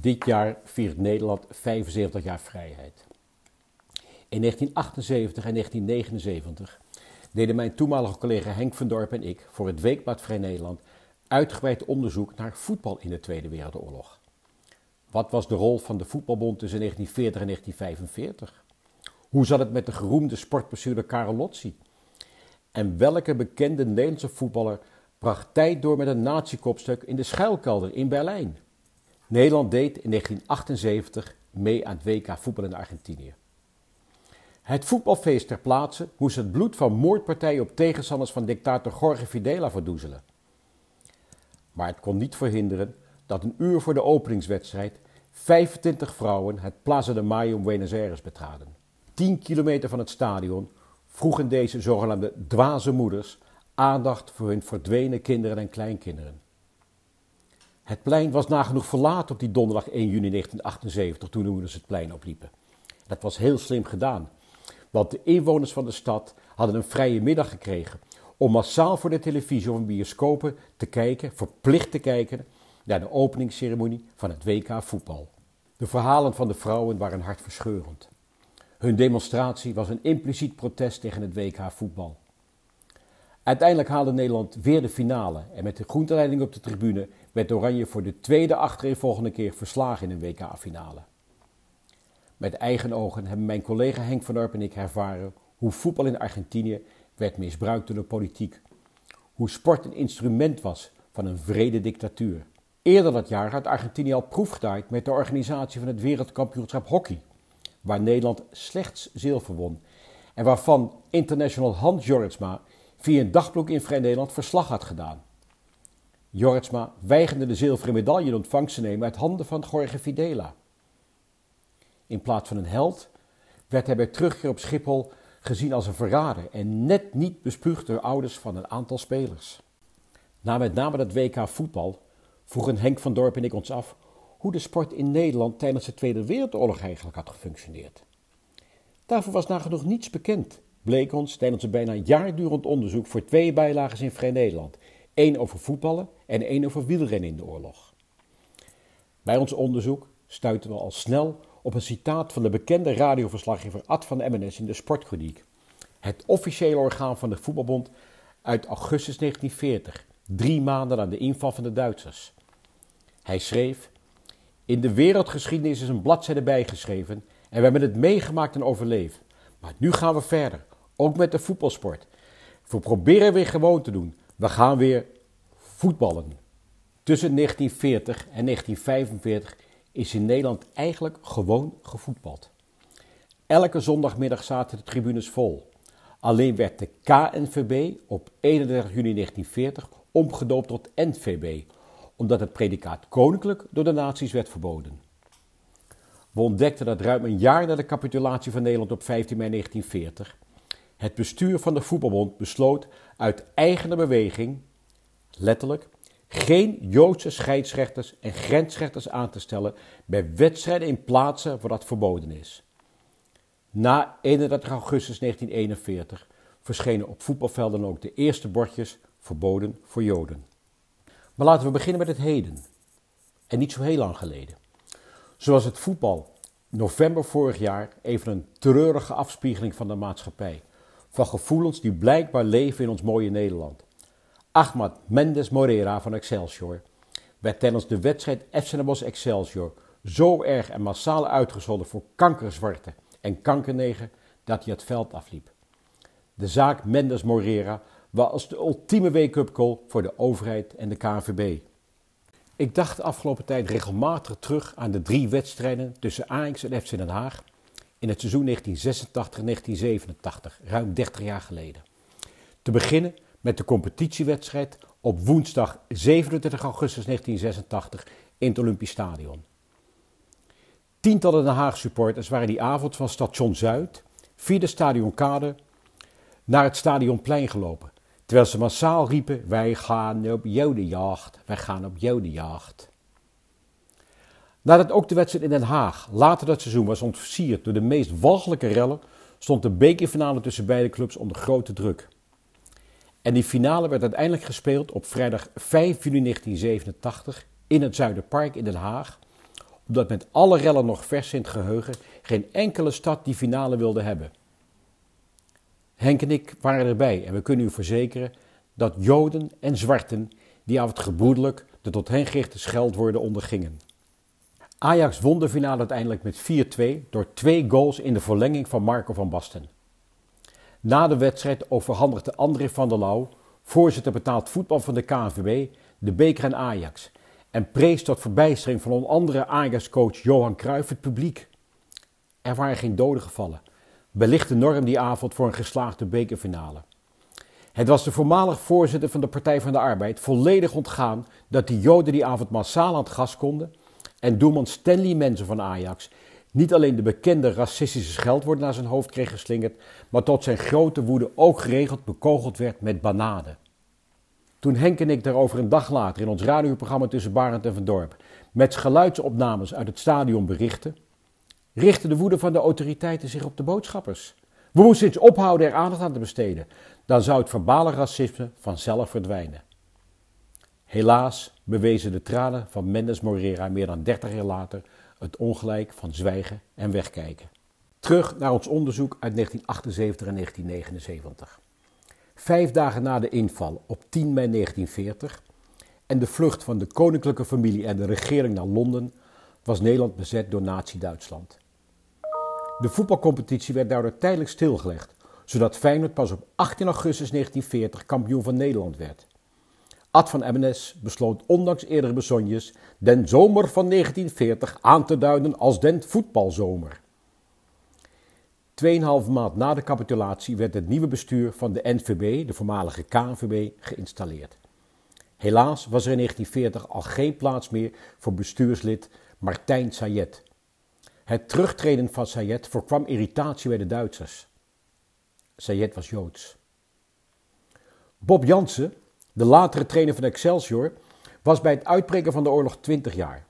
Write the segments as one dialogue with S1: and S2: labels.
S1: Dit jaar viert Nederland 75 jaar vrijheid. In 1978 en 1979 deden mijn toenmalige collega Henk van Dorp en ik voor het Weekblad Vrij Nederland uitgebreid onderzoek naar voetbal in de Tweede Wereldoorlog. Wat was de rol van de voetbalbond tussen 1940 en 1945? Hoe zat het met de geroemde sportbestuurder Karel Lotzi? En welke bekende Nederlandse voetballer bracht tijd door met een nazi-kopstuk in de schuilkelder in Berlijn? Nederland deed in 1978 mee aan het WK voetbal in Argentinië. Het voetbalfeest ter plaatse moest het bloed van moordpartijen op tegenstanders van dictator Jorge Fidela verdoezelen. Maar het kon niet verhinderen dat een uur voor de openingswedstrijd 25 vrouwen het Plaza de Mayo in Buenos Aires betraden. 10 kilometer van het stadion vroegen deze zogenaamde dwaze moeders aandacht voor hun verdwenen kinderen en kleinkinderen. Het plein was nagenoeg verlaten op die donderdag 1 juni 1978 toen de moeders het plein opliepen. Dat was heel slim gedaan, want de inwoners van de stad hadden een vrije middag gekregen om massaal voor de televisie of bioscopen te kijken, verplicht te kijken, naar de openingsceremonie van het WK voetbal. De verhalen van de vrouwen waren hartverscheurend. Hun demonstratie was een impliciet protest tegen het WK voetbal. Uiteindelijk haalde Nederland weer de finale en met de groenteleiding op de tribune werd Oranje voor de tweede volgende keer verslagen in een WK-finale. Met eigen ogen hebben mijn collega Henk van Orp en ik ervaren hoe voetbal in Argentinië werd misbruikt door de politiek. Hoe sport een instrument was van een vrede dictatuur. Eerder dat jaar had Argentinië al proef gedaan met de organisatie van het wereldkampioenschap hockey, waar Nederland slechts zilver won en waarvan international Hans Jorritsma via een dagblok in Vrij Nederland verslag had gedaan. Jorritsma weigerde de zilveren medaille in ontvangst te nemen uit handen van Jorge Fidela. In plaats van een held werd hij bij terugkeer op Schiphol gezien als een verrader en net niet bespuugd door ouders van een aantal spelers. Na met name dat WK voetbal vroegen Henk van Dorp en ik ons af hoe de sport in Nederland tijdens de Tweede Wereldoorlog eigenlijk had gefunctioneerd. Daarvoor was nagenoeg niets bekend, bleek ons tijdens een bijna jaardurend onderzoek voor twee bijlagen in Vrij Nederland. één over voetballen en één over wielrennen in de oorlog. Bij ons onderzoek stuiten we al snel op een citaat van de bekende radioverslaggever Ad van Emmenes in de Sportkroniek. Het officiële orgaan van de voetbalbond uit augustus 1940, drie maanden na de inval van de Duitsers. Hij schreef: In de wereldgeschiedenis is een bladzijde bijgeschreven en we hebben het meegemaakt en overleefd. Maar nu gaan we verder, ook met de voetbalsport. We proberen weer gewoon te doen. We gaan weer voetballen. Tussen 1940 en 1945 is in Nederland eigenlijk gewoon gevoetbald. Elke zondagmiddag zaten de tribunes vol. Alleen werd de KNVB op 31 juni 1940 omgedoopt tot NVB, omdat het predicaat koninklijk door de nazi's werd verboden. We ontdekten dat ruim een jaar na de capitulatie van Nederland op 15 mei 1940 het bestuur van de voetbalbond besloot uit eigen beweging, letterlijk, geen Joodse scheidsrechters en grensrechters aan te stellen bij wedstrijden in plaatsen waar dat verboden is. Na 31 augustus 1941 verschenen op voetbalvelden ook de eerste bordjes verboden voor Joden. Maar laten we beginnen met het heden. En niet zo heel lang geleden. Zoals het voetbal november vorig jaar even een treurige afspiegeling van de maatschappij. Van gevoelens die blijkbaar leven in ons mooie Nederland. Ahmad Mendes Moreira van Excelsior werd tijdens de wedstrijd FC Den Excelsior zo erg en massaal uitgescholden voor kankerzwarte en kankernegen dat hij het veld afliep. De zaak Mendes Moreira was de ultieme wake-up call voor de overheid en de KNVB. Ik dacht de afgelopen tijd regelmatig terug aan de drie wedstrijden tussen Ajax en FC Den Haag in het seizoen 1986-1987, ruim 30 jaar geleden. Te beginnen met de competitiewedstrijd op woensdag 27 augustus 1986 in het Olympisch Stadion. Tientallen Den Haag supporters waren die avond van station Zuid via de stadionkade naar het stadionplein gelopen, terwijl ze massaal riepen: Wij gaan op jodenjacht, wij gaan op jodenjacht. Nadat ook de wedstrijd in Den Haag later dat seizoen was ontversierd door de meest walgelijke rellen, stond de bekerfinale tussen beide clubs onder grote druk. En die finale werd uiteindelijk gespeeld op vrijdag 5 juni 1987 in het Zuiderpark in Den Haag, omdat met alle rellen nog vers in het geheugen geen enkele stad die finale wilde hebben. Henk en ik waren erbij en we kunnen u verzekeren dat Joden en Zwarten die avond gebroedelijk de tot hen gerichte scheldwoorden ondergingen. Ajax won de finale uiteindelijk met 4-2 door twee goals in de verlenging van Marco van Basten. Na de wedstrijd overhandigde André van der Lauw, voorzitter betaald voetbal van de KNVB, de beker aan Ajax en prees tot verbijstering van onder andere Ajax-coach Johan Cruijff het publiek. Er waren geen doden gevallen, wellicht de norm die avond voor een geslaagde bekerfinale. Het was de voormalig voorzitter van de Partij van de Arbeid volledig ontgaan dat die Joden die avond massaal aan het gas konden en doelman Stanley Mensen van Ajax niet alleen de bekende racistische scheldwoorden naar zijn hoofd kreeg geslingerd, maar tot zijn grote woede ook geregeld bekogeld werd met bananen. Toen Henk en ik daarover een dag later in ons radioprogramma tussen Barend en Van Dorp met geluidsopnames uit het stadion berichten, richtte de woede van de autoriteiten zich op de boodschappers. We moesten eens ophouden er aandacht aan te besteden. Dan zou het verbale racisme vanzelf verdwijnen. Helaas bewezen de tranen van Mendes Morera meer dan 30 jaar later het ongelijk van zwijgen en wegkijken. Terug naar ons onderzoek uit 1978 en 1979. Vijf dagen na de inval op 10 mei 1940 en de vlucht van de koninklijke familie en de regering naar Londen was Nederland bezet door Nazi-Duitsland. De voetbalcompetitie werd daardoor tijdelijk stilgelegd, zodat Feyenoord pas op 18 augustus 1940 kampioen van Nederland werd. Ad van Emmenes besloot ondanks eerdere bezonjes den zomer van 1940 aan te duiden als den voetbalzomer. Tweeënhalve maand na de capitulatie werd het nieuwe bestuur van de NVB, de voormalige KNVB, geïnstalleerd. Helaas was er in 1940 al geen plaats meer voor bestuurslid Martijn Sayet. Het terugtreden van Sayet voorkwam irritatie bij de Duitsers. Sayet was Joods. Bob Jansen, de latere trainer van Excelsior, was bij het uitbreken van de oorlog 20 jaar.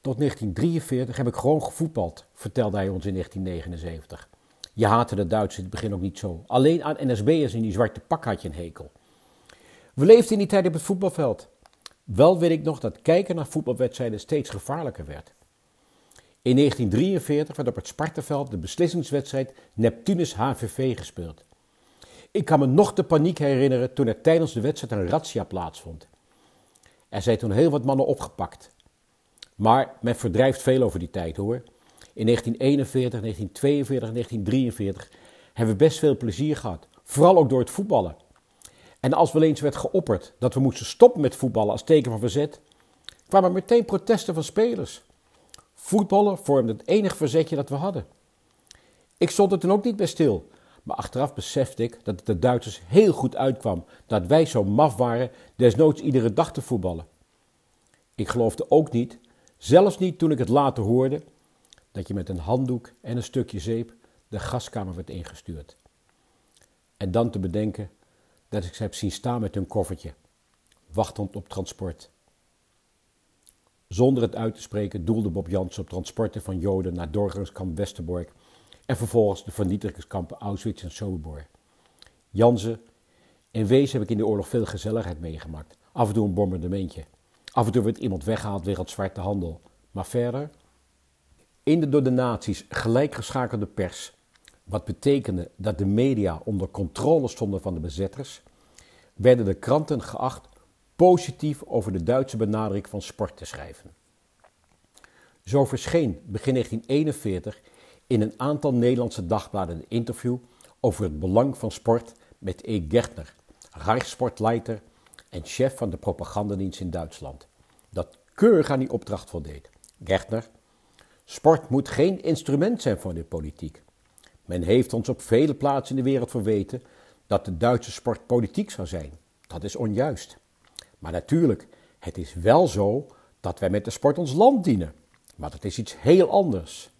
S1: Tot 1943 heb ik gewoon gevoetbald, vertelde hij ons in 1979. Je haatte de Duitsers in het begin ook niet zo. Alleen aan NSB'ers in die zwarte pak had je een hekel. We leefden in die tijd op het voetbalveld. Wel weet ik nog dat kijken naar voetbalwedstrijden steeds gevaarlijker werd. In 1943 werd op het Spartaveld de beslissingswedstrijd Neptunus HVV gespeeld. Ik kan me nog de paniek herinneren toen er tijdens de wedstrijd een razzia plaatsvond. Er zijn toen heel wat mannen opgepakt. Maar men verdrijft veel over die tijd hoor. In 1941, 1942, 1943 hebben we best veel plezier gehad. Vooral ook door het voetballen. En als wel eens werd geopperd dat we moesten stoppen met voetballen als teken van verzet, kwamen meteen protesten van spelers. Voetballen vormde het enige verzetje dat we hadden. Ik stond er toen ook niet bij stil, maar achteraf besefte ik dat het de Duitsers heel goed uitkwam dat wij zo maf waren desnoods iedere dag te voetballen. Ik geloofde ook niet, zelfs niet toen ik het later hoorde, dat je met een handdoek en een stukje zeep de gaskamer werd ingestuurd. En dan te bedenken dat ik ze heb zien staan met hun koffertje, wachtend op transport. Zonder het uit te spreken doelde Bob Jansen op transporten van Joden naar doorgangskamp Westerbork en vervolgens de vernietigingskampen Auschwitz en Sobibor. Jansen, in wezen heb ik in de oorlog veel gezelligheid meegemaakt. Af en toe een bombardementje. Af en toe werd iemand weggehaald wegens zwarte handel. Maar verder, in de door de nazi's gelijkgeschakelde pers, wat betekende dat de media onder controle stonden van de bezetters, werden de kranten geacht positief over de Duitse benadering van sport te schrijven. Zo verscheen begin 1941 in een aantal Nederlandse dagbladen een interview over het belang van sport met E. Gertner, Reichssportleiter en chef van de propagandadienst in Duitsland, dat keurig aan die opdracht voldeed. Gertner, sport moet geen instrument zijn voor de politiek. Men heeft ons op vele plaatsen in de wereld verweten dat de Duitse sport politiek zou zijn. Dat is onjuist. Maar natuurlijk, het is wel zo dat wij met de sport ons land dienen. Maar dat is iets heel anders.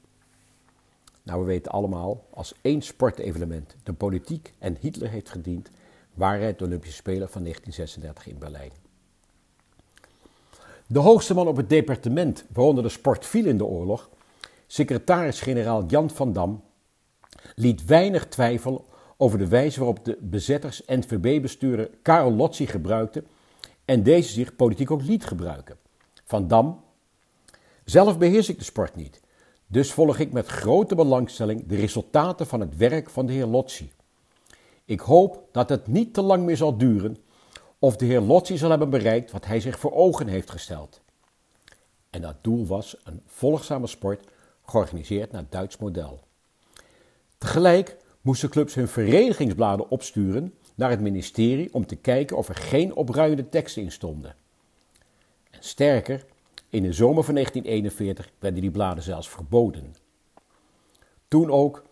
S1: Nou, we weten allemaal, als één sportevenement de politiek en Hitler heeft gediend, waren het de Olympische Spelen van 1936 in Berlijn. De hoogste man op het departement waaronder de sport viel in de oorlog, secretaris-generaal Jan van Dam, liet weinig twijfel over de wijze waarop de bezetters NVB-bestuurder Karel Lotzi gebruikte en deze zich politiek ook liet gebruiken. Van Dam Zelf beheers ik de sport niet, dus volg ik met grote belangstelling de resultaten van het werk van de heer Lotzi. Ik hoop dat het niet te lang meer zal duren of de heer Lotzi zal hebben bereikt wat hij zich voor ogen heeft gesteld. En dat doel was een volgzame sport georganiseerd naar Duits model. Tegelijk moesten clubs hun verenigingsbladen opsturen naar het ministerie om te kijken of er geen opruimende teksten in stonden. En sterker, in de zomer van 1941 werden die bladen zelfs verboden. Toen ook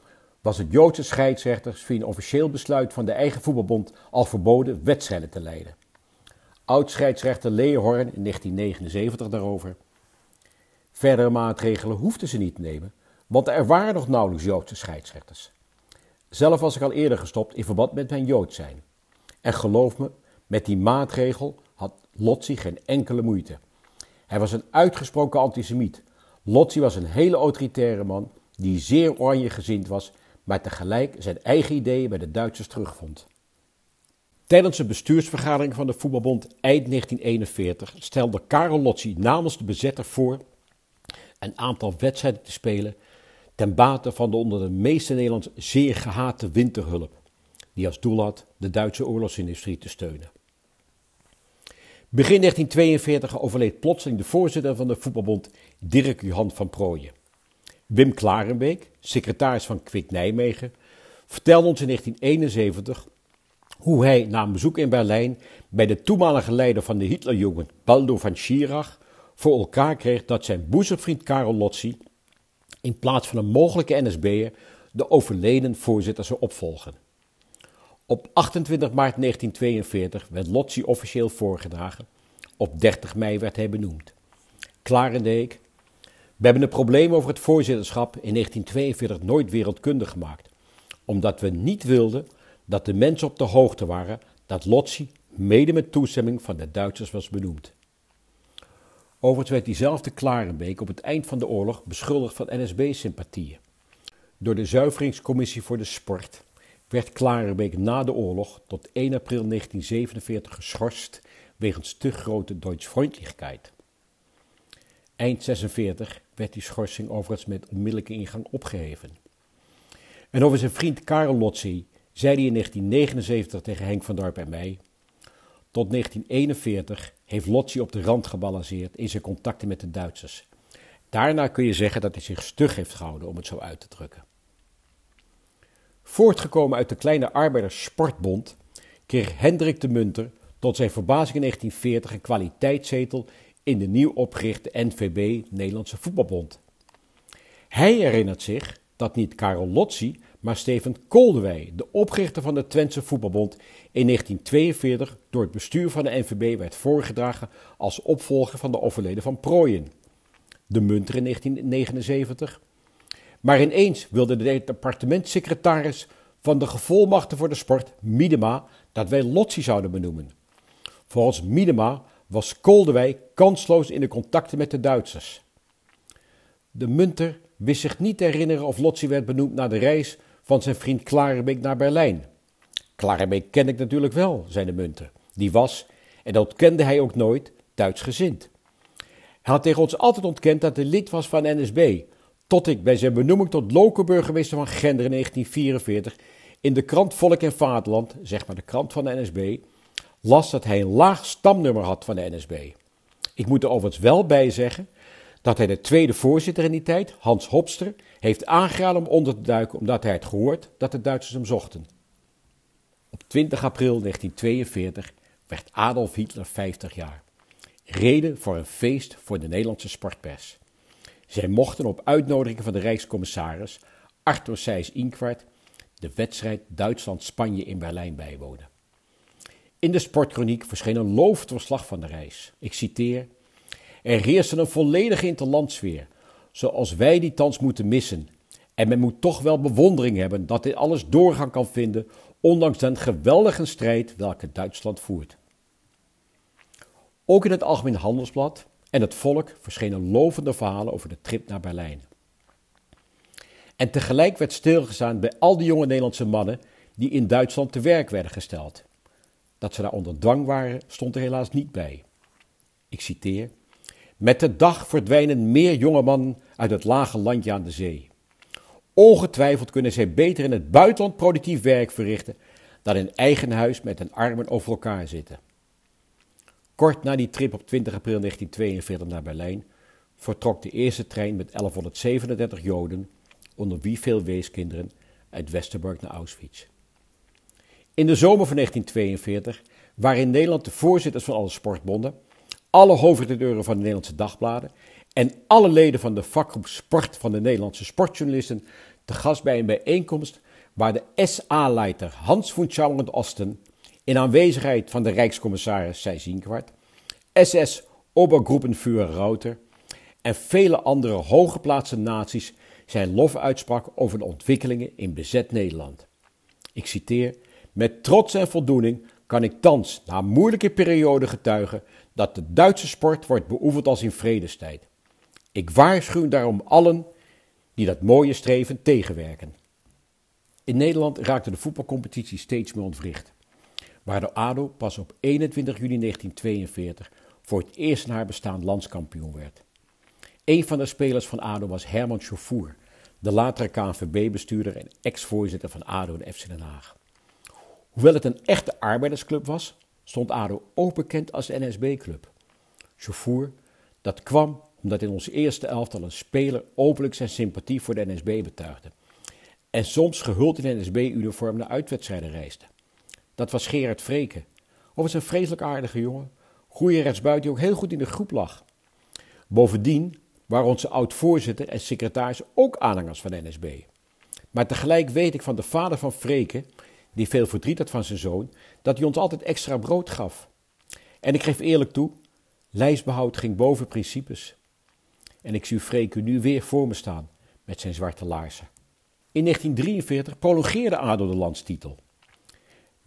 S1: was het Joodse scheidsrechters via een officieel besluit van de eigen voetbalbond al verboden wedstrijden te leiden. Oud-scheidsrechter Leehorn in 1979 daarover. Verdere maatregelen hoefden ze niet te nemen, want er waren nog nauwelijks Joodse scheidsrechters. Zelf was ik al eerder gestopt in verband met mijn Jood zijn. En geloof me, met die maatregel had Lotzi geen enkele moeite. Hij was een uitgesproken antisemiet. Lotzi was een hele autoritaire man die zeer oranje gezind was, maar tegelijk zijn eigen ideeën bij de Duitsers terugvond. Tijdens de bestuursvergadering van de Voetbalbond eind 1941 stelde Karel Lotzi namens de bezetter voor een aantal wedstrijden te spelen ten bate van de onder de meeste Nederlanders zeer gehate winterhulp, die als doel had de Duitse oorlogsindustrie te steunen. Begin 1942 overleed plotseling de voorzitter van de voetbalbond Dirk Johan van Prooijen. Wim Klarenbeek, secretaris van Kwik Nijmegen, vertelde ons in 1971 hoe hij na een bezoek in Berlijn bij de toenmalige leider van de Hitlerjugend, Baldo van Schirach, voor elkaar kreeg dat zijn boezemvriend Karel Lotzi in plaats van een mogelijke NSB'er de overleden voorzitter zou opvolgen. Op 28 maart 1942 werd Lotzi officieel voorgedragen. Op 30 mei werd hij benoemd. Klarendeek. We hebben een probleem over het voorzitterschap in 1942 nooit wereldkundig gemaakt, omdat we niet wilden dat de mensen op de hoogte waren dat Lotzi mede met toestemming van de Duitsers was benoemd. Overigens werd diezelfde Klarenbeek op het eind van de oorlog beschuldigd van NSB-sympathieën. Door de Zuiveringscommissie voor de Sport werd Klarenbeek na de oorlog tot 1 april 1947 geschorst wegens te grote Deutschfreundlichkeit. Eind 46 werd die schorsing overigens met onmiddellijke ingang opgeheven. En over zijn vriend Karel Lotzi zei hij in 1979 tegen Henk van Dorp en mij: Tot 1941 heeft Lotzi op de rand gebalanceerd in zijn contacten met de Duitsers. Daarna kun je zeggen dat hij zich stug heeft gehouden, om het zo uit te drukken. Voortgekomen uit de kleine arbeiderssportbond kreeg Hendrik de Munter tot zijn verbazing in 1940 een kwaliteitszetel in de nieuw opgerichte NVB Nederlandse Voetbalbond. Hij herinnert zich dat niet Karel Lotzi, maar Steven Koldewij, de oprichter van de Twentse Voetbalbond, in 1942 door het bestuur van de NVB werd voorgedragen als opvolger van de overleden van Prooien. De Munter in 1979. Maar ineens wilde de departementssecretaris van de gevolmachten voor de sport, Miedema, dat wij Lotzi zouden benoemen. Volgens Miedema was Koldewij kansloos in de contacten met de Duitsers. De Munter wist zich niet te herinneren of Lotzi werd benoemd na de reis van zijn vriend Klarenbeek naar Berlijn. Klarenbeek ken ik natuurlijk wel, zei de Munter. Die was, en dat kende hij ook nooit, Duits gezind. Hij had tegen ons altijd ontkend dat hij lid was van NSB, tot ik bij zijn benoeming tot lokenburgemeester van Gender in 1944 in de krant Volk en Vaderland, zeg maar de krant van de NSB, las dat hij een laag stamnummer had van de NSB. Ik moet er overigens wel bij zeggen dat hij de tweede voorzitter in die tijd, Hans Hopster, heeft aangeraden om onder te duiken omdat hij had gehoord dat de Duitsers hem zochten. Op 20 april 1942 werd Adolf Hitler 50 jaar. Reden voor een feest voor de Nederlandse sportpers. Zij mochten op uitnodiging van de Rijkscommissaris Arthur Seyss Inquart de wedstrijd Duitsland-Spanje in Berlijn bijwonen. In de sportkroniek verscheen een lovend verslag van de reis. Ik citeer: Er heerste een volledige interlandsfeer, zoals wij die thans moeten missen. En men moet toch wel bewondering hebben dat dit alles doorgang kan vinden, ondanks den geweldige strijd welke Duitsland voert. Ook in het Algemeen Handelsblad en het Volk verschenen lovende verhalen over de trip naar Berlijn. En tegelijk werd stilgestaan bij al die jonge Nederlandse mannen die in Duitsland te werk werden gesteld. Dat ze daar onder dwang waren, stond er helaas niet bij. Ik citeer: Met de dag verdwijnen meer jonge mannen uit het lage landje aan de zee. Ongetwijfeld kunnen zij beter in het buitenland productief werk verrichten dan in eigen huis met hun armen over elkaar zitten. Kort na die trip op 20 april 1942 naar Berlijn vertrok de eerste trein met 1137 Joden, onder wie veel weeskinderen, uit Westerbork naar Auschwitz. In de zomer van 1942 waren in Nederland de voorzitters van alle sportbonden, alle hoofdredacteuren van de Nederlandse dagbladen en alle leden van de vakgroep Sport van de Nederlandse sportjournalisten te gast bij een bijeenkomst waar de SA-leider Hans von Schauer Osten in aanwezigheid van de Rijkscommissaris Zienkwart, SS Obergruppenführer Rauter en vele andere hooggeplaatste naties zijn lof uitsprak over de ontwikkelingen in bezet Nederland. Ik citeer: Met trots en voldoening kan ik thans, na moeilijke periode, getuigen dat de Duitse sport wordt beoefend als in vredestijd. Ik waarschuw daarom allen die dat mooie streven tegenwerken. In Nederland raakte de voetbalcompetitie steeds meer ontwricht, waar de ADO pas op 21 juni 1942 voor het eerst in haar bestaan landskampioen werd. Een van de spelers van ADO was Herman Chauffour, de latere KNVB-bestuurder en ex-voorzitter van ADO en FC Den Haag. Hoewel het een echte arbeidersclub was, stond ADO ook bekend als NSB-club. Chauffour, dat kwam omdat in ons eerste elftal een speler openlijk zijn sympathie voor de NSB betuigde. En soms gehuld in NSB-uniform naar uitwedstrijden reisde. Dat was Gerard Vreken. Of was een vreselijk aardige jongen. Goeie rechtsbuiten die ook heel goed in de groep lag. Bovendien waren onze oud-voorzitter en secretaris ook aanhangers van de NSB. Maar tegelijk weet ik van de vader van Vreken, die veel verdriet had van zijn zoon, dat hij ons altijd extra brood gaf. En ik geef eerlijk toe, lijstbehoud ging boven principes. En ik zie Freke nu weer voor me staan met zijn zwarte laarzen. In 1943 prolongeerde ADO de landstitel.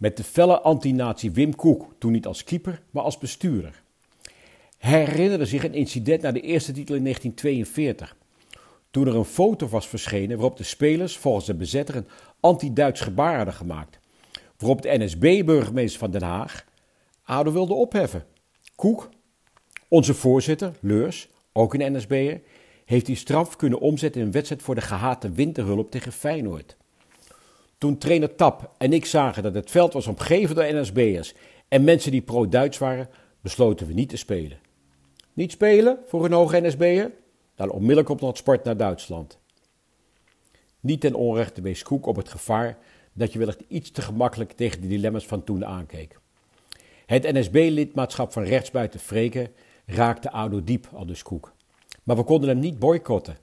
S1: Met de felle antinatie Wim Koek, toen niet als keeper, maar als bestuurder. Herinnerde zich een incident na de eerste titel in 1942. Toen er een foto was verschenen waarop de spelers volgens de bezetter een anti-Duits gebaar hadden gemaakt. Waarop de NSB-burgemeester van Den Haag ADO wilde opheffen. Koek, onze voorzitter, Leurs, ook een NSB'er, heeft die straf kunnen omzetten in een wedstrijd voor de gehate winterhulp tegen Feyenoord. Toen trainer Tap en ik zagen dat het veld was omgeven door NSB'ers en mensen die pro-Duits waren, besloten we niet te spelen. Niet spelen voor een hoge NSB'er? Dan onmiddellijk op sport naar Duitsland. Niet ten onrechte wees Koek op het gevaar dat je wellicht iets te gemakkelijk tegen de dilemma's van toen aankeek. Het NSB-lidmaatschap van rechtsbuiten Freken raakte ADO diep, al dus Koek. Maar we konden hem niet boycotten.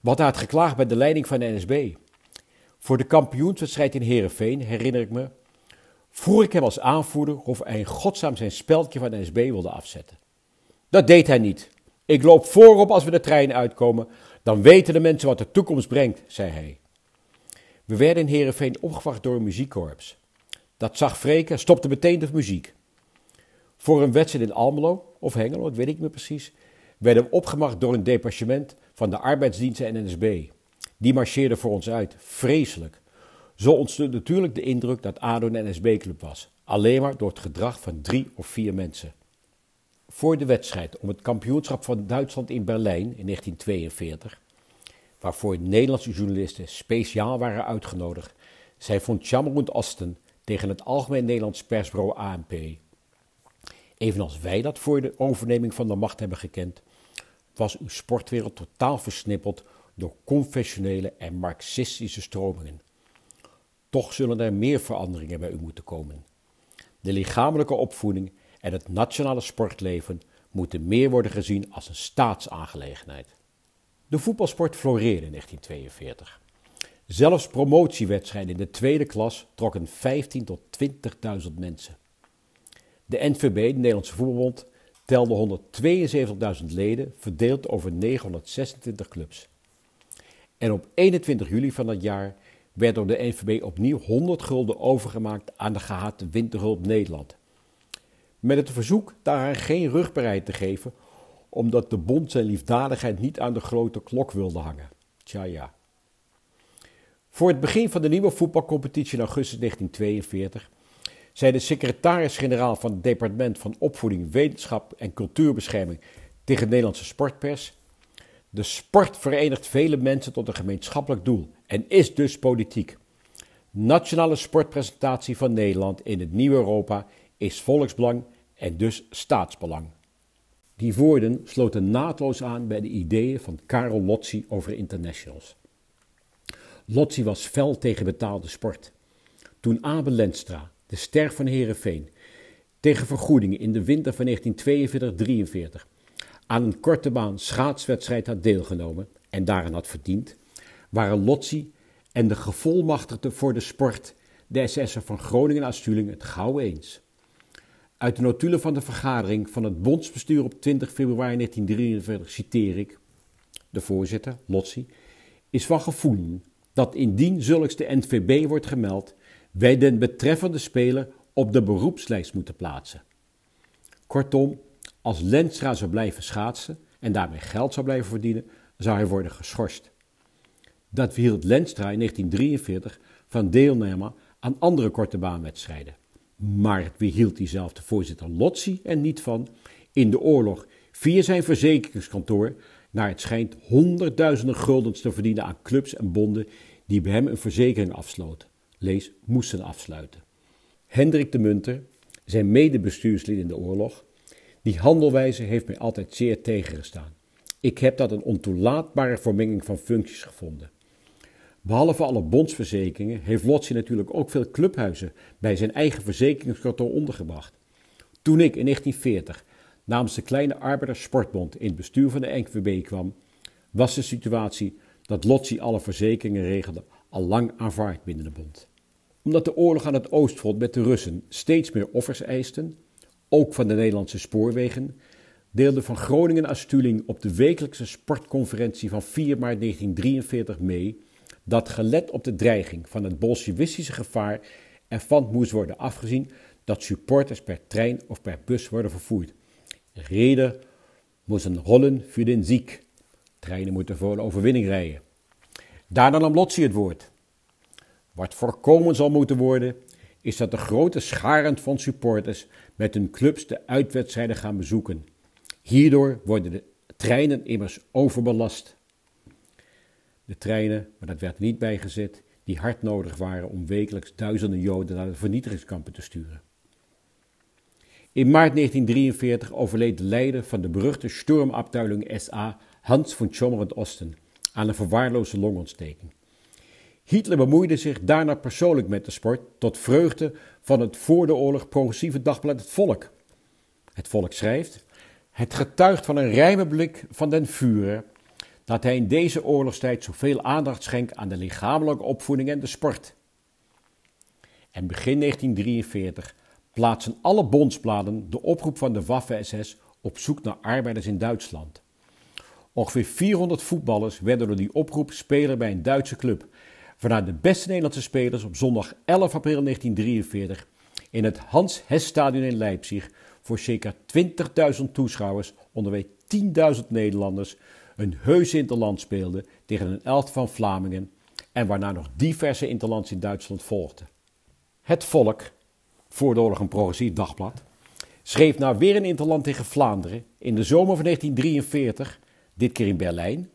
S1: Wat had geklaagd bij de leiding van de NSB. Voor de kampioenswedstrijd in Heerenveen herinner ik me... vroeg ik hem als aanvoerder of hij in godsnaam zijn speldje van de NSB wilde afzetten. Dat deed hij niet. Ik loop voorop als we de trein uitkomen. Dan weten de mensen wat de toekomst brengt, zei hij. We werden in Heerenveen opgewacht door een muziekkorps. Dat zag Freken stopte meteen de muziek. Voor een wedstrijd in Almelo, of Hengelo, dat weet ik niet meer precies, werden we opgemacht door een detachement van de arbeidsdienst en NSB. Die marcheerden voor ons uit. Vreselijk. Zo ontstond natuurlijk de indruk dat ADO een NSB-club was. Alleen maar door het gedrag van drie of vier mensen. Voor de wedstrijd om het kampioenschap van Duitsland in Berlijn in 1942, waarvoor Nederlandse journalisten speciaal waren uitgenodigd, zei von Chammerund Osten tegen het Algemeen Nederlands persbureau ANP. Evenals wij dat voor de overneming van de macht hebben gekend, was uw sportwereld totaal versnippeld door confessionele en marxistische stromingen. Toch zullen er meer veranderingen bij u moeten komen. De lichamelijke opvoeding en het nationale sportleven moeten meer worden gezien als een staatsaangelegenheid. De voetbalsport floreerde in 1942. Zelfs promotiewedstrijden in de tweede klas trokken 15 tot 20.000 mensen. De NVB, de Nederlandse Voetbalbond, telde 172.000 leden, verdeeld over 926 clubs. En op 21 juli van dat jaar werd door de NVB opnieuw 100 gulden overgemaakt aan de gehate Winterhulp Nederland. Met het verzoek daaraan geen rugbaarheid te geven, omdat de bond zijn liefdadigheid niet aan de grote klok wilde hangen. Tja ja. Voor het begin van de nieuwe voetbalcompetitie in augustus 1942 zei de secretaris-generaal van het departement van opvoeding, wetenschap en cultuurbescherming tegen de Nederlandse sportpers. De sport verenigt vele mensen tot een gemeenschappelijk doel en is dus politiek. Nationale sportpresentatie van Nederland in het nieuwe Europa is volksbelang en dus staatsbelang. Die woorden sloten naadloos aan bij de ideeën van Karel Lotzi over internationals. Lotzi was fel tegen betaalde sport. Toen Abel Lenstra, de ster van Herenveen, tegen vergoedingen in de winter van 1942-43 aan een korte baan schaatswedstrijd had deelgenomen en daaraan had verdiend, waren Lotzi en de gevolmachtigde voor de sport, de SS'er van Groningen aan Stuling, het gauw eens. Uit de notulen van de vergadering van het bondsbestuur op 20 februari 1943 citeer ik, de voorzitter, Lotzi, is van gevoelen dat indien zulks de NVB wordt gemeld, wij den betreffende speler op de beroepslijst moeten plaatsen. Kortom, als Lenstra zou blijven schaatsen en daarmee geld zou blijven verdienen, zou hij worden geschorst. Dat weerhield Lenstra in 1943 van deelname aan andere korte baanwedstrijden. Maar het weerhield diezelfde voorzitter Lotzi er niet van in de oorlog via zijn verzekeringskantoor naar het schijnt honderdduizenden guldens te verdienen aan clubs en bonden die bij hem een verzekering afsloten. Lees, moesten afsluiten. Hendrik de Munter, zijn medebestuurslid in de oorlog, die handelwijze heeft mij altijd zeer tegengestaan. Ik heb dat een ontoelaatbare vermenging van functies gevonden. Behalve alle bondsverzekeringen heeft Lotzi natuurlijk ook veel clubhuizen bij zijn eigen verzekeringskantoor ondergebracht. Toen ik in 1940 namens de kleine arbeiderssportbond in het bestuur van de NKVB kwam, was de situatie dat Lotzi alle verzekeringen regelde al lang aanvaard binnen de bond. Omdat de oorlog aan het Oostfront met de Russen steeds meer offers eisten, ook van de Nederlandse spoorwegen, deelde van Groningen aan Stuling op de wekelijkse sportconferentie van 4 maart 1943 mee dat gelet op de dreiging van het bolsjewistische gevaar ervan moest worden afgezien dat supporters per trein of per bus worden vervoerd. Reden moesten rollen voor den ziek. Treinen moeten voor een overwinning rijden. Daarna nam Lotzi het woord. Wat voorkomen zal moeten worden, is dat de grote scharen van supporters met hun clubs de uitwedstrijden gaan bezoeken. Hierdoor worden de treinen immers overbelast. De treinen, maar dat werd niet bijgezet, die hard nodig waren om wekelijks duizenden Joden naar de vernietigingskampen te sturen. In maart 1943 overleed de leider van de beruchte Sturmabteilung SA, Hans von Schommeren-Osten, aan een verwaarloosde longontsteking. Hitler bemoeide zich daarna persoonlijk met de sport, tot vreugde van het voor de oorlog progressieve dagblad Het Volk. Het Volk schrijft: Het getuigt van een rijme blik van den Führer dat hij in deze oorlogstijd zoveel aandacht schenkt aan de lichamelijke opvoeding en de sport. En begin 1943 plaatsen alle bondsbladen de oproep van de Waffen-SS op zoek naar arbeiders in Duitsland. Ongeveer 400 voetballers werden door die oproep speler bij een Duitse club, waarna de beste Nederlandse spelers op zondag 11 april 1943 in het Hans Hess Stadion in Leipzig voor circa 20.000 toeschouwers onderweg 10.000 Nederlanders een heus interland speelden tegen een elft van Vlamingen en waarna nog diverse interlands in Duitsland volgden. Het Volk, voor een progressief dagblad, schreef na weer een interland tegen Vlaanderen in de zomer van 1943, dit keer in Berlijn,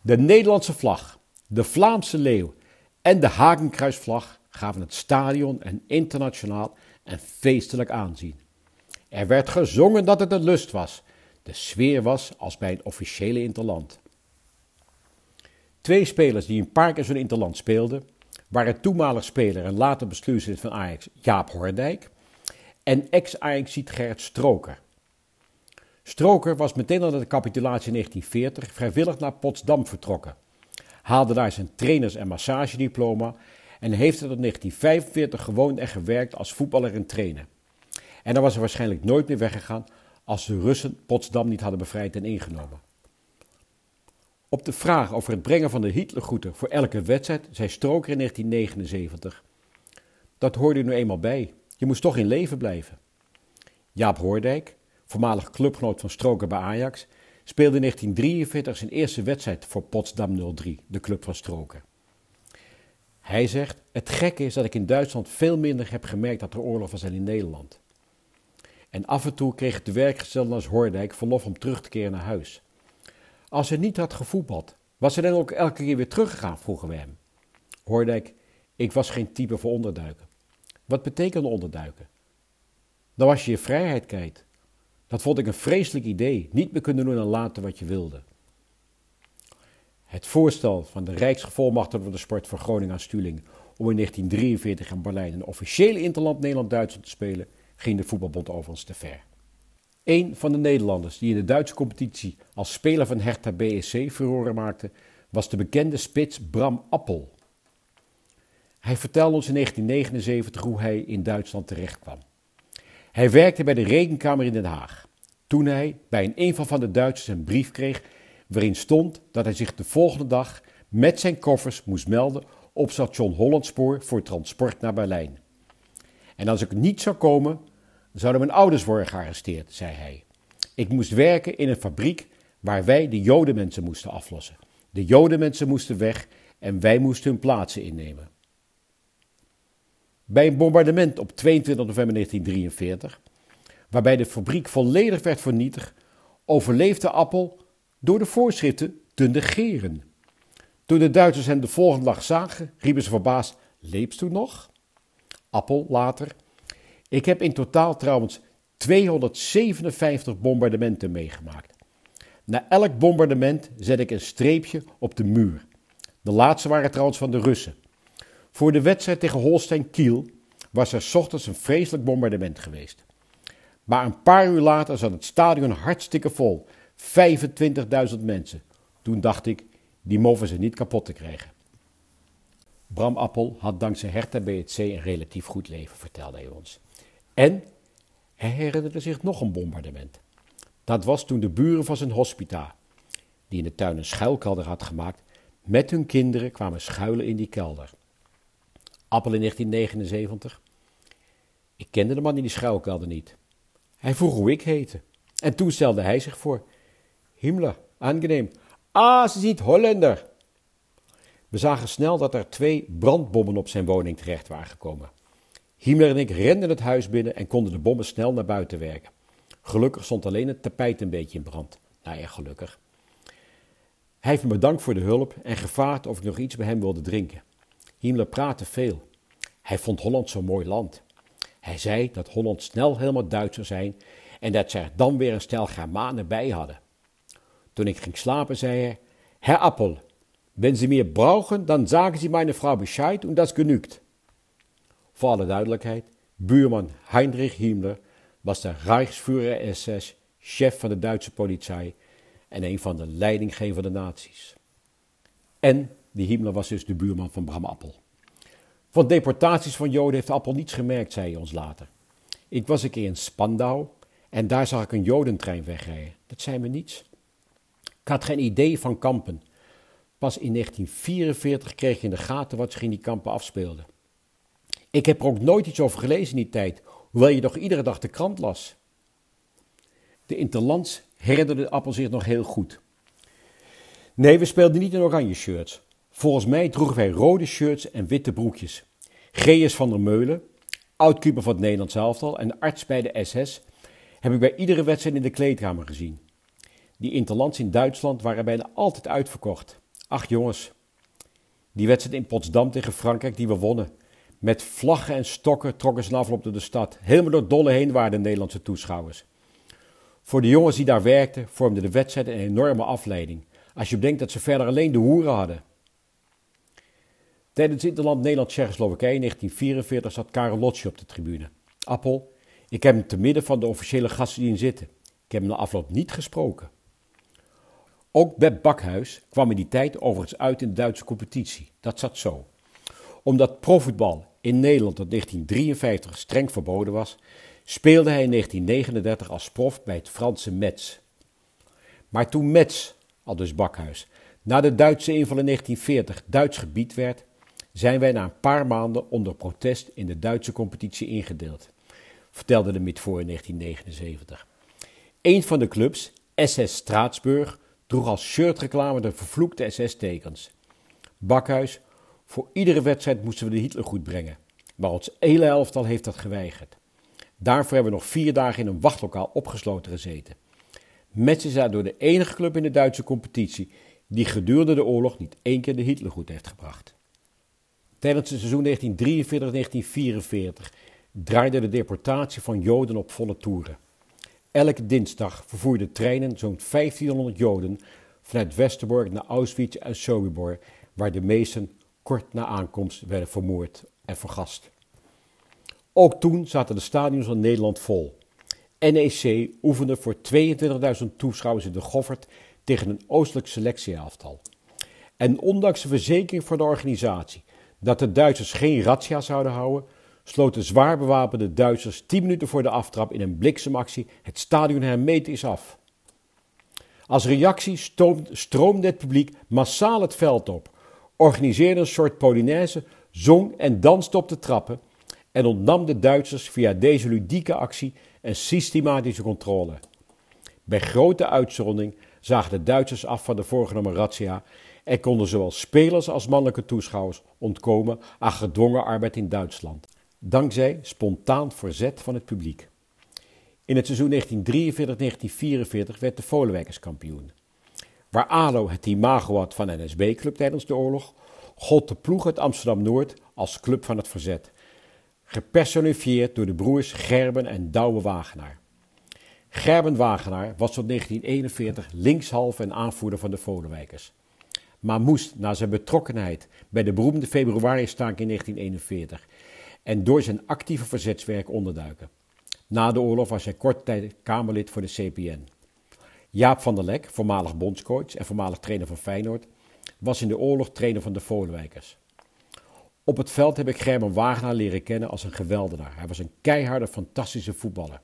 S1: de Nederlandse vlag, de Vlaamse leeuw en de hakenkruisvlag gaven het stadion een internationaal en feestelijk aanzien. Er werd gezongen dat het een lust was de sfeer was als bij een officiële interland. Twee spelers die een paar keer zo'n interland speelden, waren toenmalig speler en later bestuurslid van Ajax Jaap Hordijk en ex-Ajaxiet Gerrit Stroker. Stroker was meteen na de capitulatie in 1940 vrijwillig naar Potsdam vertrokken, haalde daar zijn trainers- en massagediploma en heeft er tot 1945 gewoond en gewerkt als voetballer en trainer. En daar was er waarschijnlijk nooit meer weggegaan als de Russen Potsdam niet hadden bevrijd en ingenomen. Op de vraag over het brengen van de Hitlergroeten voor elke wedstrijd zei Stroker in 1979: Dat hoorde nu eenmaal bij. Je moest toch in leven blijven. Jaap Hoordijk, voormalig clubgenoot van Stroker bij Ajax, speelde in 1943 zijn eerste wedstrijd voor Potsdam 03, de club van Stroker. Hij zegt: Het gekke is dat ik in Duitsland veel minder heb gemerkt dat er oorlog was dan in Nederland. en af en toe kreeg de werkgestelde als Hoordijk verlof om terug te keren naar huis. Als hij niet had gevoetbald, was hij dan ook elke keer weer teruggegaan, vroegen we hem. Hoordijk, ik was geen type voor onderduiken. Wat betekende onderduiken? Dan was je je vrijheid kwijt. Dat vond ik een vreselijk idee, niet meer kunnen doen en laten wat je wilde. Het voorstel van de Rijksgevolmachtigde van de Sport voor Groningen aan Stuling om in 1943 in Berlijn een officiële interland Nederland-Duitsland te spelen, ging de voetbalbond overigens te ver. Een van de Nederlanders die in de Duitse competitie als speler van Hertha BSC furoren maakte, was de bekende spits Bram Appel. Hij vertelde ons in 1979 hoe hij in Duitsland terechtkwam. Hij werkte bij de Rekenkamer in Den Haag. Toen hij bij een inval van de Duitsers een brief kreeg waarin stond dat hij zich de volgende dag met zijn koffers moest melden op station Hollandspoor voor transport naar Berlijn. En als ik niet zou komen, zouden mijn ouders worden gearresteerd, zei hij. Ik moest werken in een fabriek waar wij de Jodenmensen moesten aflossen. De Jodenmensen moesten weg en wij moesten hun plaatsen innemen. Bij een bombardement op 22 november 1943, waarbij de fabriek volledig werd vernietigd, overleefde Appel door de voorschriften te negeren. Toen de Duitsers hem de volgende dag zagen, riepen ze verbaasd: Leefst u nog? Appel later. Ik heb in totaal trouwens 257 bombardementen meegemaakt. Na elk bombardement zet ik een streepje op de muur. De laatste waren trouwens van de Russen. Voor de wedstrijd tegen Holstein Kiel was er ochtends een vreselijk bombardement geweest. Maar een paar uur later zat het stadion hartstikke vol. 25.000 mensen. Toen dacht ik, die mogen ze niet kapot te krijgen. Bram Appel had dankzij Hertha BSC een relatief goed leven, vertelde hij ons. En hij herinnerde zich nog een bombardement. Dat was toen de buren van zijn hospita, die in de tuin een schuilkelder had gemaakt, met hun kinderen kwamen schuilen in die kelder. Appel in 1979. Ik kende de man in die schuilkelder niet. Hij vroeg hoe ik heette. En toen stelde hij zich voor. Himmler, angenehm. Ah, ze ziet Hollander. We zagen snel dat er twee brandbommen op zijn woning terecht waren gekomen. Himmler en ik renden het huis binnen en konden de bommen snel naar buiten werken. Gelukkig stond alleen het tapijt een beetje in brand. Nou ja, gelukkig. Hij heeft me bedankt voor de hulp en gevraagd of ik nog iets bij hem wilde drinken. Himmler praatte veel. Hij vond Holland zo'n mooi land. Hij zei dat Holland snel helemaal Duits zou zijn en dat ze er dan weer een stel Germanen bij hadden. Toen ik ging slapen, zei hij: Herr Appel, wenn Sie mir brauchen, dann sagen Sie meine Frau Bescheid und das genügt. Voor alle duidelijkheid, buurman Heinrich Himmler was de Reichsführer SS, chef van de Duitse politie en een van de leidinggevende naties. En die Himmler was dus de buurman van Bram Appel. Van deportaties van Joden heeft Appel niets gemerkt, zei hij ons later. Ik was een keer in Spandau en daar zag ik een Jodentrein wegrijden. Dat zei me niets. Ik had geen idee van kampen. Pas in 1944 kreeg je in de gaten wat zich in die kampen afspeelde. Ik heb er ook nooit iets over gelezen in die tijd, hoewel je toch iedere dag de krant las. De Interlands herinnerde Appel zich nog heel goed. Nee, we speelden niet in oranje shirts. Volgens mij droegen wij rode shirts en witte broekjes. G.S. van der Meulen, oud-keeper van het Nederlands elftal en arts bij de SS, heb ik bij iedere wedstrijd in de kleedkamer gezien. Die interlands in Duitsland waren bijna altijd uitverkocht. Ach jongens, die wedstrijd in Potsdam tegen Frankrijk die we wonnen. Met vlaggen en stokken trokken ze afloop door de stad. Helemaal door dolle heen waren de Nederlandse toeschouwers. Voor de jongens die daar werkten vormde de wedstrijd een enorme afleiding. Als je bedenkt dat ze verder alleen de hoeren hadden. Tijdens het Interland Nederland-Tsjechoslowakije in 1944 zat Karel Lotje op de tribune. Appel, ik heb hem te midden van de officiële gasten zien zitten. Ik heb hem na afloop niet gesproken. Ook Beb Bakhuis kwam in die tijd overigens uit in de Duitse competitie. Dat zat zo. Omdat profvoetbal in Nederland tot 1953 streng verboden was, speelde hij in 1939 als prof bij het Franse Metz. Maar toen Metz, al dus Bakhuis, na de Duitse inval in 1940 Duits gebied werd, zijn wij na een paar maanden onder protest in de Duitse competitie ingedeeld, vertelde de Midvoor in 1979. Een van de clubs, SS Straatsburg, droeg als shirtreclame de vervloekte SS-tekens. Bakhuis, voor iedere wedstrijd moesten we de Hitler goed brengen, maar ons hele elftal heeft dat geweigerd. Daarvoor hebben we nog vier dagen in een wachtlokaal opgesloten gezeten. Metz is daardoor de enige club in de Duitse competitie die gedurende de oorlog niet één keer de Hitlergoed heeft gebracht. Tijdens het seizoen 1943-1944 draaide de deportatie van Joden op volle toeren. Elke dinsdag vervoerden treinen zo'n 1500 Joden vanuit Westerbork naar Auschwitz en Sobibor, waar de meesten kort na aankomst werden vermoord en vergast. Ook toen zaten de stadions van Nederland vol. NEC oefende voor 22.000 toeschouwers in de Goffert tegen een oostelijk selectieaftal. En ondanks de verzekering van de organisatie dat de Duitsers geen razzia zouden houden, sloten zwaar bewapende Duitsers 10 minuten voor de aftrap in een bliksemactie het stadion hermetisch af. Als reactie stroomde het publiek massaal het veld op, organiseerde een soort Polonaise, zong en danste op de trappen en ontnam de Duitsers via deze ludieke actie een systematische controle. Bij grote uitzondering zagen de Duitsers af van de voorgenomen razzia en konden zowel spelers als mannelijke toeschouwers ontkomen aan gedwongen arbeid in Duitsland, dankzij spontaan verzet van het publiek. In het seizoen 1943-1944 werd de Volenwijkers kampioen. Waar ADO het imago had van NSB-club tijdens de oorlog, gold de ploeg uit Amsterdam-Noord als club van het verzet, gepersonifieerd door de broers Gerben en Douwe Wagenaar. Gerben Wagenaar was tot 1941 linkshalve en aanvoerder van de Volenwijkers, maar moest na zijn betrokkenheid bij de beroemde februari-staking in 1941 en door zijn actieve verzetswerk onderduiken. Na de oorlog was hij kort tijd Kamerlid voor de CPN. Jaap van der Lek, voormalig bondscoach en voormalig trainer van Feyenoord, was in de oorlog trainer van de Volenwijkers. Op het veld heb ik Gerben Wagenaar leren kennen als een geweldenaar. Hij was een keiharde, fantastische voetballer.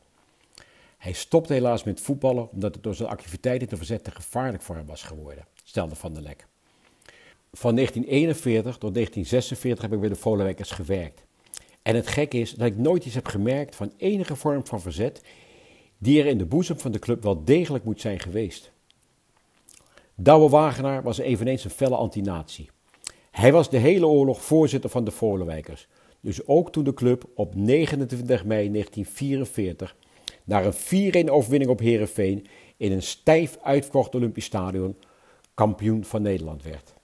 S1: Hij stopte helaas met voetballen omdat het door zijn activiteiten te verzetten gevaarlijk voor hem was geworden, stelde Van der Lek. Van 1941 tot 1946 heb ik bij de Volenwijkers gewerkt. En het gekke is dat ik nooit iets heb gemerkt van enige vorm van verzet die er in de boezem van de club wel degelijk moet zijn geweest. Douwe Wagenaar was eveneens een felle antinatie. Hij was de hele oorlog voorzitter van de Volenwijkers, dus ook toen de club op 29 mei 1944 naar een 4-1 overwinning op Herenveen in een stijf uitverkocht Olympisch Stadion kampioen van Nederland werd.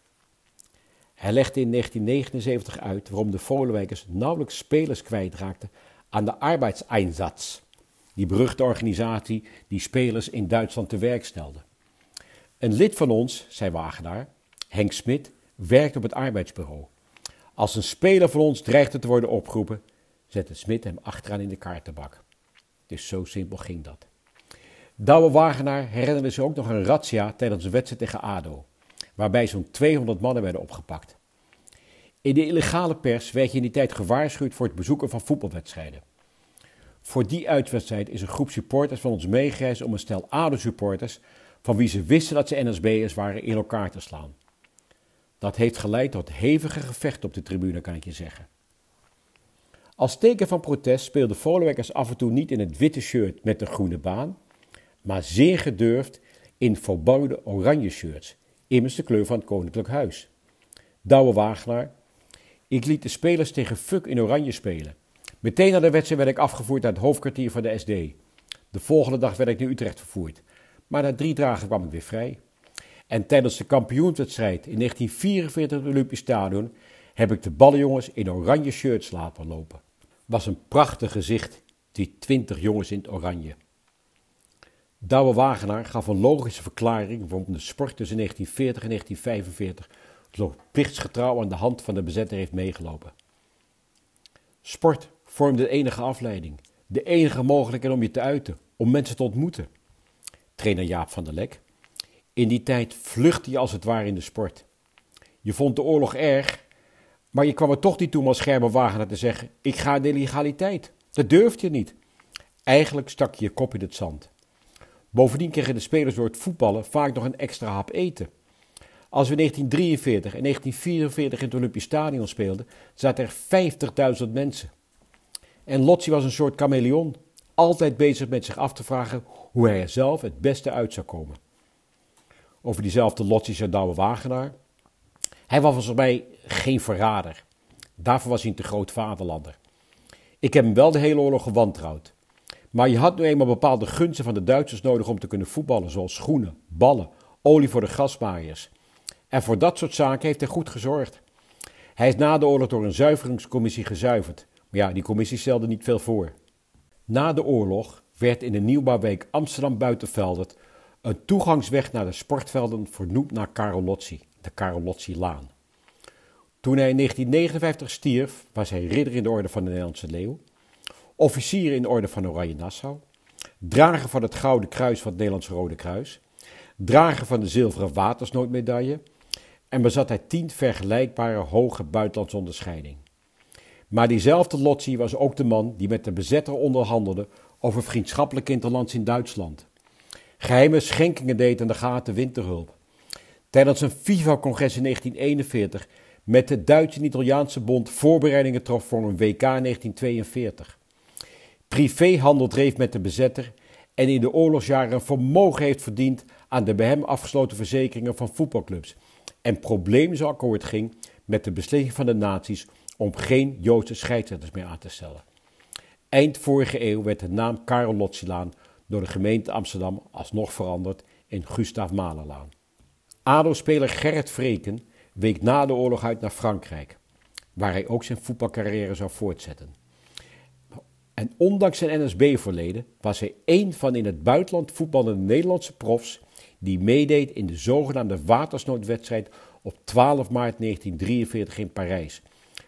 S1: Hij legde in 1979 uit waarom de Volenwijkers nauwelijks spelers kwijtraakten aan de arbeidseinsatz, die beruchte organisatie die spelers in Duitsland te werk stelde. Een lid van ons, zei Wagenaar, Henk Smit, werkt op het arbeidsbureau. Als een speler van ons dreigde te worden opgeroepen, zette Smit hem achteraan in de kaartenbak. Dus zo simpel ging dat. Douwe Wagenaar herinnerde zich ook nog een razzia tijdens een wedstrijd tegen ADO waarbij zo'n 200 mannen werden opgepakt. In de illegale pers werd je in die tijd gewaarschuwd voor het bezoeken van voetbalwedstrijden. Voor die uitwedstrijd is een groep supporters van ons meegereisd om een stel ADO-supporters, van wie ze wisten dat ze NSB'ers waren, in elkaar te slaan. Dat heeft geleid tot hevige gevechten op de tribune, kan ik je zeggen. Als teken van protest speelden Volenwekkers af en toe niet in het witte shirt met de groene baan, maar zeer gedurfd in verboden oranje shirts, immers de kleur van het Koninklijk Huis. Douwe Wagenaar. Ik liet de spelers tegen Fuck in oranje spelen. Meteen na de wedstrijd werd ik afgevoerd naar het hoofdkwartier van de SD. De volgende dag werd ik naar Utrecht vervoerd. Maar na drie dagen kwam ik weer vrij. En tijdens de kampioenswedstrijd in 1944 in het Olympisch Stadion heb ik de ballenjongens in oranje shirts laten lopen. Was een prachtig gezicht, die twintig jongens in het oranje. Douwe Wagenaar gaf een logische verklaring waarom de sport tussen 1940 en 1945 zo plichtsgetrouw aan de hand van de bezetter heeft meegelopen. Sport vormde de enige afleiding, de enige mogelijkheid om je te uiten, om mensen te ontmoeten. Trainer Jaap van der Lek. In die tijd vluchtte je als het ware in de sport. Je vond de oorlog erg, maar je kwam er toch niet toe om als scherme Wagenaar te zeggen: Ik ga de legaliteit. Dat durfde je niet. Eigenlijk stak je je kop in het zand. Bovendien kregen de spelers door het voetballen vaak nog een extra hap eten. Als we in 1943 en 1944 in het Olympisch Stadion speelden, zaten er 50.000 mensen. En Lotzi was een soort chameleon, altijd bezig met zich af te vragen hoe hij er zelf het beste uit zou komen. Over diezelfde Lotzi zei Douwe Wagenaar. Hij was volgens mij geen verrader. Daarvoor was hij een te groot vaderlander. Ik heb hem wel de hele oorlog gewantrouwd. Maar je had nu eenmaal bepaalde gunsten van de Duitsers nodig om te kunnen voetballen, zoals schoenen, ballen, olie voor de grasmaaiers. En voor dat soort zaken heeft hij goed gezorgd. Hij is na de oorlog door een zuiveringscommissie gezuiverd. Maar ja, die commissie stelde niet veel voor. Na de oorlog werd in de nieuwbouwwijk Amsterdam Buitenveldert een toegangsweg naar de sportvelden vernoemd naar Karel Lotzi, de Karel Lotzi-laan. Toen hij in 1959 stierf, was hij ridder in de orde van de Nederlandse Leeuw, officier in de orde van Oranje Nassau, drager van het Gouden Kruis van het Nederlandse Rode Kruis, drager van de Zilveren Watersnoodmedaille en bezat hij tien vergelijkbare hoge buitenlandse onderscheidingen. Maar diezelfde Lotzi was ook de man die met de bezetter onderhandelde over vriendschappelijk interlands in Duitsland. Geheime schenkingen deed aan de gaten winterhulp. Tijdens een FIFA-congres in 1941 met de Duitse en Italiaanse bond voorbereidingen trof voor een WK 1942. Privéhandel dreef met de bezetter en in de oorlogsjaren een vermogen heeft verdiend aan de bij hem afgesloten verzekeringen van voetbalclubs. En probleemsakkoord ging met de beslissing van de naties om geen Joodse scheidsrechters meer aan te stellen. Eind vorige eeuw werd de naam Karel Lotzilaan door de gemeente Amsterdam alsnog veranderd in Gustav Mahlerlaan. ADO-speler Gerrit Vreken week na de oorlog uit naar Frankrijk, waar hij ook zijn voetbalcarrière zou voortzetten. En ondanks zijn NSB-verleden was hij één van in het buitenland voetballende Nederlandse profs die meedeed in de zogenaamde watersnoodwedstrijd op 12 maart 1943 in Parijs,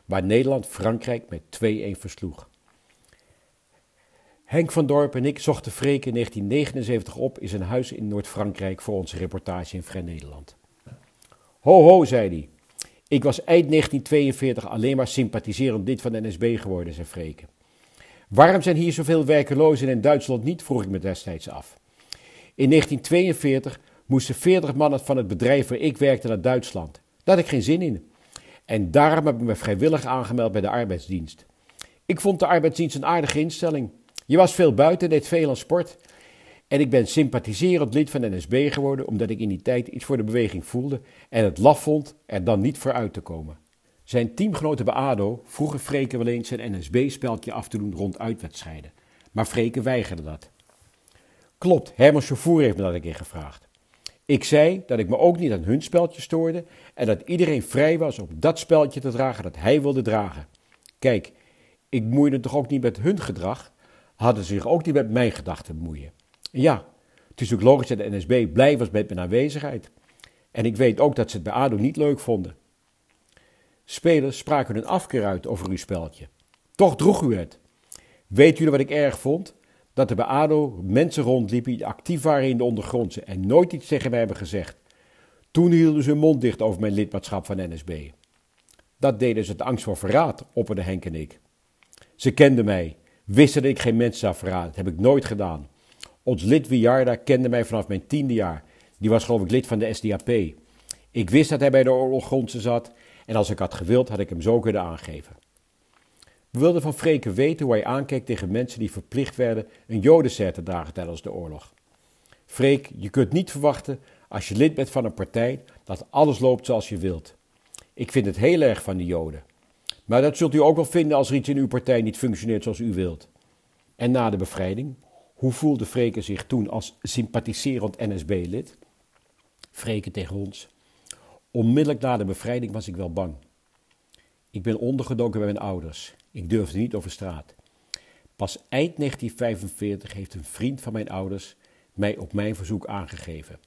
S1: waar Nederland Frankrijk met 2-1 versloeg. Henk van Dorp en ik zochten Freek in 1979 op in zijn huis in Noord-Frankrijk voor onze reportage in Vrij Nederland. Ho ho, zei hij. Ik was eind 1942 alleen maar sympathiserend lid van de NSB geworden, zei Freke. Waarom zijn hier zoveel werkelozen en in Duitsland niet, vroeg ik me destijds af. In 1942 moesten 40 mannen van het bedrijf waar ik werkte naar Duitsland. Daar had ik geen zin in. En daarom heb ik me vrijwillig aangemeld bij de arbeidsdienst. Ik vond de arbeidsdienst een aardige instelling. Je was veel buiten, deed veel aan sport. En ik ben sympathiserend lid van de NSB geworden omdat ik in die tijd iets voor de beweging voelde en het laf vond er dan niet voor uit te komen. Zijn teamgenoten bij ADO vroegen Freke wel eens zijn NSB-speldje af te doen rond uitwedstrijden. Maar Freke weigerde dat. Klopt, Herman Chaufour heeft me dat een keer gevraagd. Ik zei dat ik me ook niet aan hun speltje stoorde en dat iedereen vrij was om dat speltje te dragen dat hij wilde dragen. Kijk, ik moeide toch ook niet met hun gedrag, hadden ze zich ook niet met mijn gedachten bemoeien. Ja, het is ook logisch dat de NSB blij was met mijn aanwezigheid. En ik weet ook dat ze het bij ADO niet leuk vonden. Spelers spraken hun afkeer uit over uw speltje. Toch droeg u het. Weet jullie wat ik erg vond? Dat er bij ADO mensen rondliepen die actief waren in de ondergrondse en nooit iets tegen mij hebben gezegd. Toen hielden ze hun mond dicht over mijn lidmaatschap van NSB. Dat deden ze uit angst voor verraad, opperde Henk en ik. Ze kenden mij, wisten dat ik geen mensen zou verraden. Dat heb ik nooit gedaan. Ons lid Wiarda kende mij vanaf mijn tiende jaar. Die was geloof ik lid van de SDAP. Ik wist dat hij bij de oorloggrondse zat en als ik had gewild had ik hem zo kunnen aangeven. We wilden van Freke weten hoe hij aankeek tegen mensen die verplicht werden een jodenser te dragen tijdens de oorlog. Freek, je kunt niet verwachten als je lid bent van een partij dat alles loopt zoals je wilt. Ik vind het heel erg van de joden. Maar dat zult u ook wel vinden als er iets in uw partij niet functioneert zoals u wilt. En na de bevrijding, hoe voelde Freke zich toen als sympathiserend NSB-lid? Freke tegen ons. Onmiddellijk na de bevrijding was ik wel bang. Ik ben ondergedoken bij mijn ouders. Ik durfde niet over straat. Pas eind 1945 heeft een vriend van mijn ouders mij op mijn verzoek aangegeven.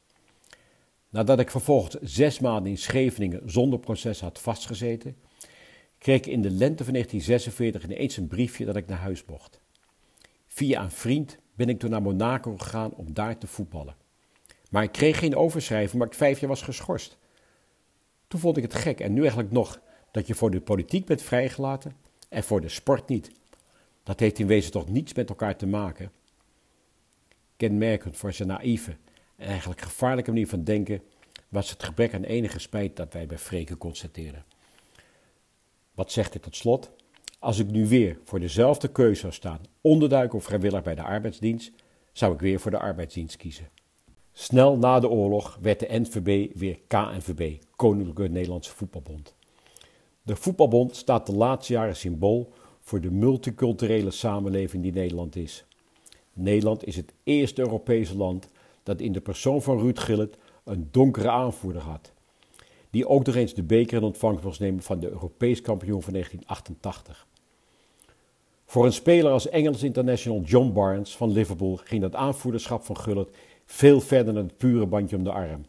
S1: Nadat ik vervolgens zes maanden in Scheveningen zonder proces had vastgezeten, kreeg ik in de lente van 1946 ineens een briefje dat ik naar huis mocht. Via een vriend ben ik toen naar Monaco gegaan om daar te voetballen. Maar ik kreeg geen overschrijving, maar ik vijf jaar was geschorst. Toen vond ik het gek en nu eigenlijk nog dat je voor de politiek bent vrijgelaten en voor de sport niet. Dat heeft in wezen toch niets met elkaar te maken. Kenmerkend voor zijn naïeve en eigenlijk gevaarlijke manier van denken was het gebrek aan enige spijt dat wij bij Freke constateerden. Wat zegt dit tot slot? Als ik nu weer voor dezelfde keuze zou staan, onderduik of vrijwillig bij de arbeidsdienst, zou ik weer voor de arbeidsdienst kiezen. Snel na de oorlog werd de NVB weer KNVB, Koninklijke Nederlandse Voetbalbond. De voetbalbond staat de laatste jaren symbool voor de multiculturele samenleving die Nederland is. Nederland is het eerste Europese land dat in de persoon van Ruud Gullit een donkere aanvoerder had. Die ook nog eens de beker in ontvangst was nemen van de Europees kampioen van 1988. Voor een speler als Engels international John Barnes van Liverpool ging dat aanvoerderschap van Gullit veel verder dan het pure bandje om de arm.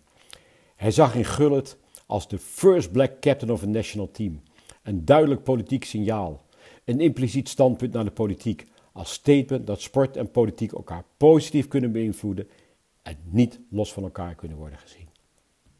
S1: Hij zag in Gullit als de first black captain of a national team. Een duidelijk politiek signaal. Een impliciet standpunt naar de politiek. Als statement dat sport en politiek elkaar positief kunnen beïnvloeden en niet los van elkaar kunnen worden gezien.